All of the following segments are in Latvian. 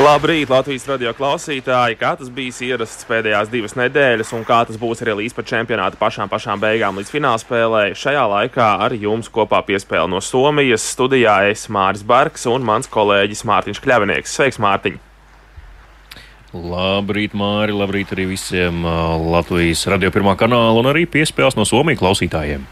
Labrīt, Latvijas radio klausītāji! Kā tas bijis ierasts pēdējās divas nedēļas, un kā tas būs arī līdz pat čempionāta pašām, pašām beigām, līdz finālspēlē. Šajā laikā ar jums kopā piespēle no Somijas studijā es Māris Barks un mans kolēģis Mārtiņš Kļavinieks. Sveiks, Mārtiņ! Labrīt, Māri! Labrīt arī visiem Latvijas radio pirmā kanāla un arī piespēles no Somijas klausītājiem!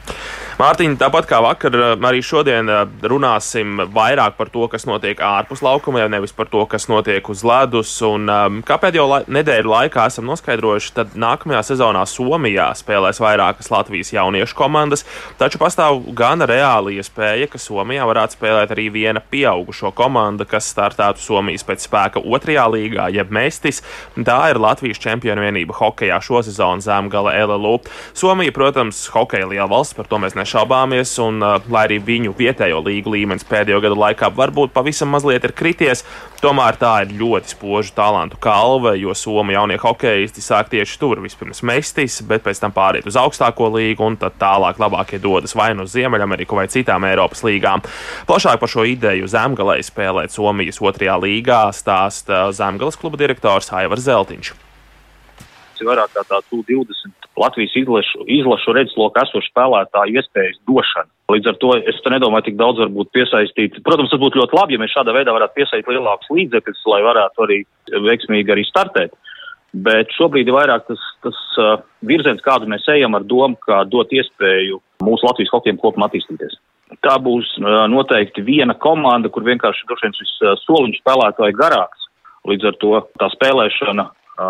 Mārtiņ, tāpat kā vakar, arī šodien runāsim vairāk par to, kas notiek ārpus laukumiem, nevis par to, kas notiek uz ledus. Un, kā pēdējo la nedēļu laikā esam noskaidrojuši, tad nākamajā sezonā Somijā spēlēs vairākas Latvijas jauniešu komandas, taču pastāv gan reāli iespēja, ka Somijā varētu spēlēt arī viena pieaugušo komanda, kas startētu Somijas pēc spēka otrajā līgā, jeb Mestis. Tā ir Latvijas čempionu vienība hokejā šosezon Zemgala LLU. Somija, protams, hokeja liela valsts, par to mēs nesaprotam nešaubāmies, un uh, lai arī viņu vietējo līgu līmenis pēdējo gadu laikā varbūt pavisam mazliet ir krities, tomēr tā ir ļoti spoža talantu kalve, jo Somu jaunie hokeisti sāk tieši tur vispirms mestis, bet pēc tam pāriet uz augstāko līgu, un tad tālāk labākie dodas vai nu uz Ziemeļameriku vai citām Eiropas līgām. Plašāk par šo ideju Zemgalē spēlēt Somijas otrajā līgā stāsta Zemgales kluba direktors Aivars Zeltiņš vairāk kā tādu 20 Latvijas izlašu, izlašu redzeslokā esošu spēlētāju iespējas došana. Līdz ar to es nedomāju, tik daudz varbūt piesaistīt. Protams, tas būtu ļoti labi, ja mēs šādā veidā varētu piesaistīt lielākus līdzekļus, lai varētu arī veiksmīgi arī startēt. Bet šobrīd ir vairāk tas, tas uh, virziens, kādu mēs ejam ar domu, kā dot iespēju mūsu Latvijas hokejem kopumā attīstīties. Tā būs uh, noteikti viena komanda, kur vienkārši droši vien šis uh, soliņš spēlētāji garāks. Līdz ar to tā spēlēšana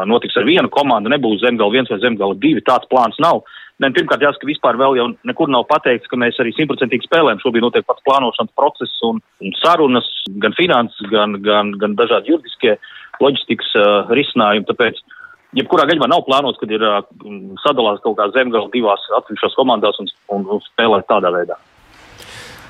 notiks ar vienu komandu, nebūs zemgala viens vai zemgala divi. Tāds plāns nav. Ne, pirmkārt, jāsaka, ka vispār vēl jau nekur nav pateikts, ka mēs arī simtprocentīgi spēlējam. Šobrīd notiek pats plānošanas process un, un sarunas, gan finanses, gan, gan, gan dažādi juridiskie loģistikas uh, risinājumi. Tāpēc, jebkurā gadījumā nav plānots, kad ir uh, sadalās kaut kā zemgala divās atsevišķās komandās un, un, un spēlēt tādā veidā.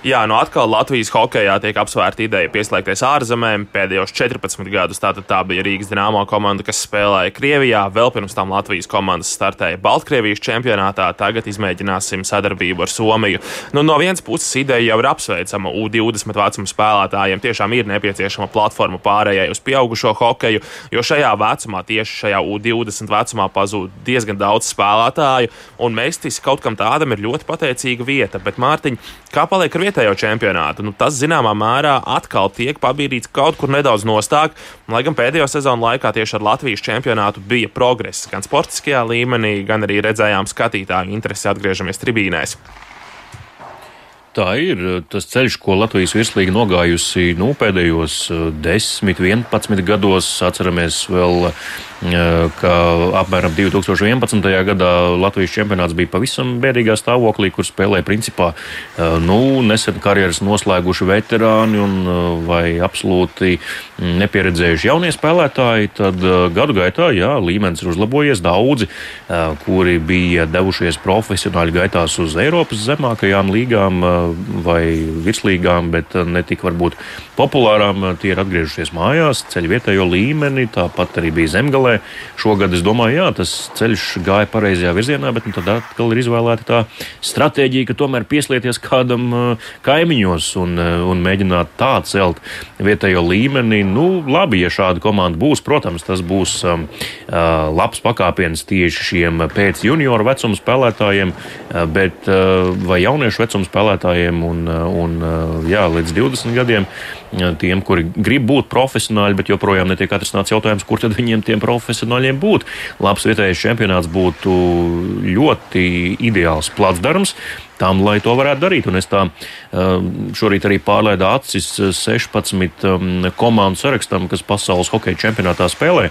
Jā, nu atkal Latvijas hokeja tiek apsvērta ideja pieslēgties ārzemēm. Pēdējos 14 gadus tātad tā bija Rīgas dīnāmo komanda, kas spēlēja Krievijā. Vēl pirms tam Latvijas komandas startēja Baltkrievijas čempionātā. Tagad izmēģināsim sadarbību ar Somiju. Nu, no vienas puses ideja jau ir apsveicama. U20 vecuma spēlētājiem tiešām ir nepieciešama platforma pārējai uz pieaugušo hokeju, jo šajā vecumā, tieši šajā U20 vecumā, pazūd diezgan daudz spēlētāju, un Mestis kaut kam tādam ir ļoti pateicīga vieta. Bet, Mārtiņ, kā paliek ar vietējo čempionātu. Nu, tas zināmā mērā atkal tiek pabīdīts kaut kur nedaudz nostāk. Lai gan pēdējo sezonu laikā tieši ar Latvijas čempionātu bija progress gan sportiskajā līmenī, gan arī redzējām skatītāju interesi atgriežamies tribīnēs. Tā ir tas ceļš, ko Latvijas virslīga nogājusi nu, pēdējos 10, 11 gados. Atceramies vēl ka apmēram 2011. gadā Latvijas čempionāts bija pavisam bēdīgā stāvoklī, kur spēlēja principā nu, nesen karjeras noslēguši veterāni un vai absolūti nepieredzējuši jaunie spēlētāji. Tad gadu gaitā jā, līmenis ir uzlabojies. Daudzi, kuri bija devušies profesionāļu gaitās uz Eiropas zemākajām līgām vai virslīgām, bet ne tik varbūt populārām, tie ir atgriežušies mājās, ceļ vietējo līmeni, tāpat arī bija zemgalē pasaulē. Šogad es domāju, jā, tas ceļš gāja pareizajā virzienā, bet nu, tad atkal ir izvēlēta tā stratēģija, ka tomēr pieslieties kādam uh, kaimiņos un, uh, un mēģināt tā celt vietējo līmeni. Nu, labi, ja šāda komanda būs, protams, tas būs um, uh, labs pakāpiens tieši šiem pēc junioru vecuma spēlētājiem, bet vai jauniešu vecuma spēlētājiem un, un jā, līdz 20 gadiem tiem, kuri grib būt profesionāļi, bet joprojām netiek atrisināts jautājums, kur tad viņiem tiem profesionāļiem būt. Labs vietējais čempionāts būtu ļoti ideāls placdarms tam, lai to varētu darīt. Un es tā šorīt arī pārlaidu acis 16 komandu sarakstam, kas pasaules hokeja čempionātā spēlē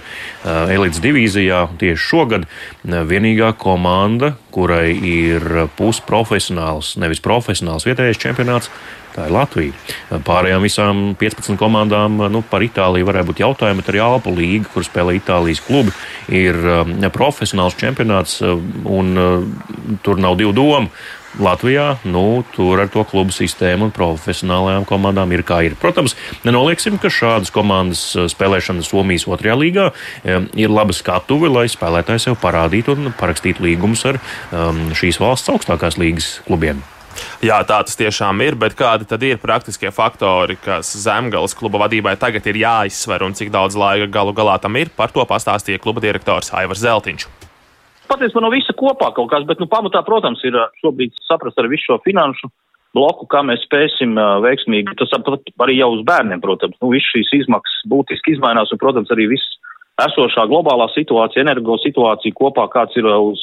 elites divīzijā tieši šogad. Vienīgā komanda, kurai ir pusprofesionāls, nevis profesionāls vietējais čempionāts, Tā ir Latvija. Pārējām visām 15 komandām nu, par Itāliju varētu būt jautājumi, arī Alpu līga, kur spēlē Itālijas klubi, ir um, profesionāls čempionāts, um, un tur nav divu domu. Latvijā, nu, tur ar to klubu sistēmu un profesionālajām komandām ir kā ir. Protams, nenolieksim, ka šādas komandas spēlēšana Somijas otrajā līgā ir laba skatuve, lai spēlētāji sev parādītu un parakstītu līgumus ar um, šīs valsts augstākās līgas klubiem. Jā, tā tas tiešām ir, bet kādi tad ir praktiskie faktori, kas Zemgales kluba vadībai tagad ir jāizsver un cik daudz laika galu galā tam ir? Par to pastāstīja kluba direktors Aivars Zeltiņš. Patiesībā no visa kopā kaut kas, bet nu, pamatā, protams, ir šobrīd saprast ar visu šo finanšu bloku, kā mēs spēsim uh, veiksmīgi. Tas arī jau uz bērniem, protams, nu, viss šīs izmaksas būtiski izmainās un, protams, arī viss esošā globālā situācija, energo situācija kopā, kāds ir uz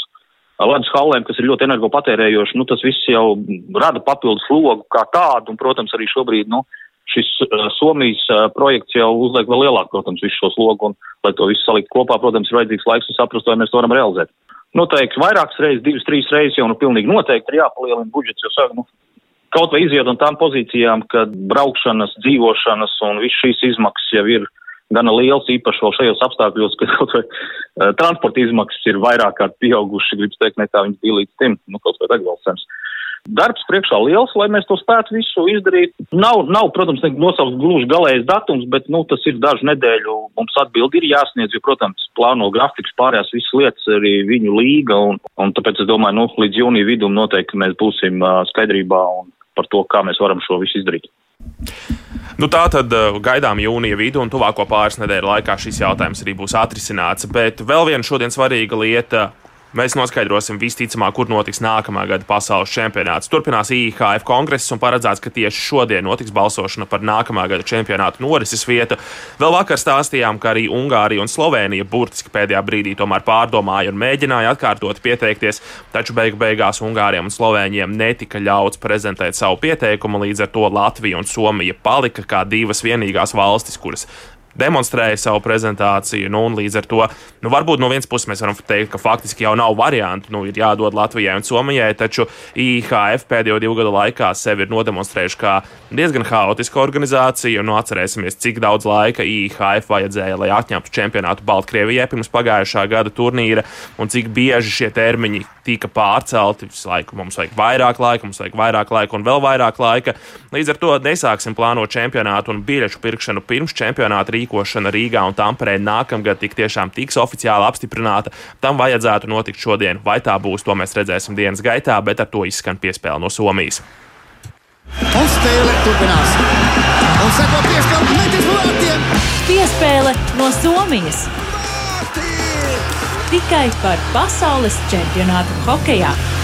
ledus hallēm, kas ir ļoti energopatērējoši, nu, tas viss jau rada papildus slogu kā tādu, un, protams, arī šobrīd, nu, šis uh, Somijas uh, projekts jau uzliek vēl lielāku, protams, visu šo slogu, un, lai to visu salikt kopā, protams, ir vajadzīgs laiks un saprast, vai mēs to varam realizēt. Noteikti vairākas reizes, divas, trīs reizes jau, nu, pilnīgi noteikti ir jāpalielina budžets, jo, saka, nu, kaut vai iziet no tām pozīcijām, kad braukšanas, dzīvošanas un viss šīs izmaksas jau ir gana liels, īpaši vēl šajos apstākļos, kad kaut vai uh, transporta izmaksas ir vairāk kārt pieauguši, gribas teikt, nekā viņas bija līdz tim, nu, kaut vai degvielcenas. Darbs priekšā liels, lai mēs to spētu visu izdarīt. Nav, nav protams, nosaukt gluži galējais datums, bet, nu, tas ir dažu nedēļu. Mums atbildi ir jāsniedz, jo, protams, plāno grafiks pārējās visas lietas, arī viņu līga, un, un tāpēc es domāju, nu, līdz jūnija vidum noteikti mēs būsim skaidrībā un par to, kā mēs varam šo visu izdarīt. Nu, tā tad gaidām jūnija vidu, un tuvāko pāris nedēļu laikā šis jautājums arī būs atrisināts. Bet vēl viena šodien svarīga lieta Mēs noskaidrosim visticamāk, kur notiks nākamā gada pasaules čempionāts. Turpinās IHF kongress un paredzēts, ka tieši šodien notiks balsošana par nākamā gada čempionātu norises vietu. Vēl vakar stāstījām, ka arī Ungārija un Slovenija burtiski pēdējā brīdī tomēr pārdomāja un mēģināja atkārtot pieteikties, taču beigu beigās Ungāriem un Slovēņiem netika ļauts prezentēt savu pieteikumu, līdz ar to Latvija un Somija palika kā divas vienīgās valstis, kuras demonstrēja savu prezentāciju. Nu, līdz ar to, nu, varbūt no vienas puses mēs varam teikt, ka faktiski jau nav variantu. Nu, ir jādod Latvijai un Somijai, taču IHF pēdējo divu gadu laikā sevi ir nodemonstrējuši kā diezgan haotiska organizācija. Nu, atcerēsimies, cik daudz laika IHF vajadzēja, lai atņemtu čempionātu Baltkrievijai pirms pagājušā gada turnīra, un cik bieži šie termiņi tika pārcelti. Visu laiku mums vajag vairāk laika, mums vajag vairāk laika un vēl vairāk laika. Līdz ar to nesāksim plānot čempionātu un biļešu pirkšanu pirms čempionāta rīkošana Rīgā un Tamperē nākamgad tik tiešām tiks oficiāli apstiprināta. Tam vajadzētu notikt šodien. Vai tā būs, to mēs redzēsim dienas gaitā, bet ar to izskan piespēle no Somijas. Un spēle turpinās. Un seko piespēle metis vārtiem. Piespēle no Somijas. Tikai par pasaules čempionātu hokejā.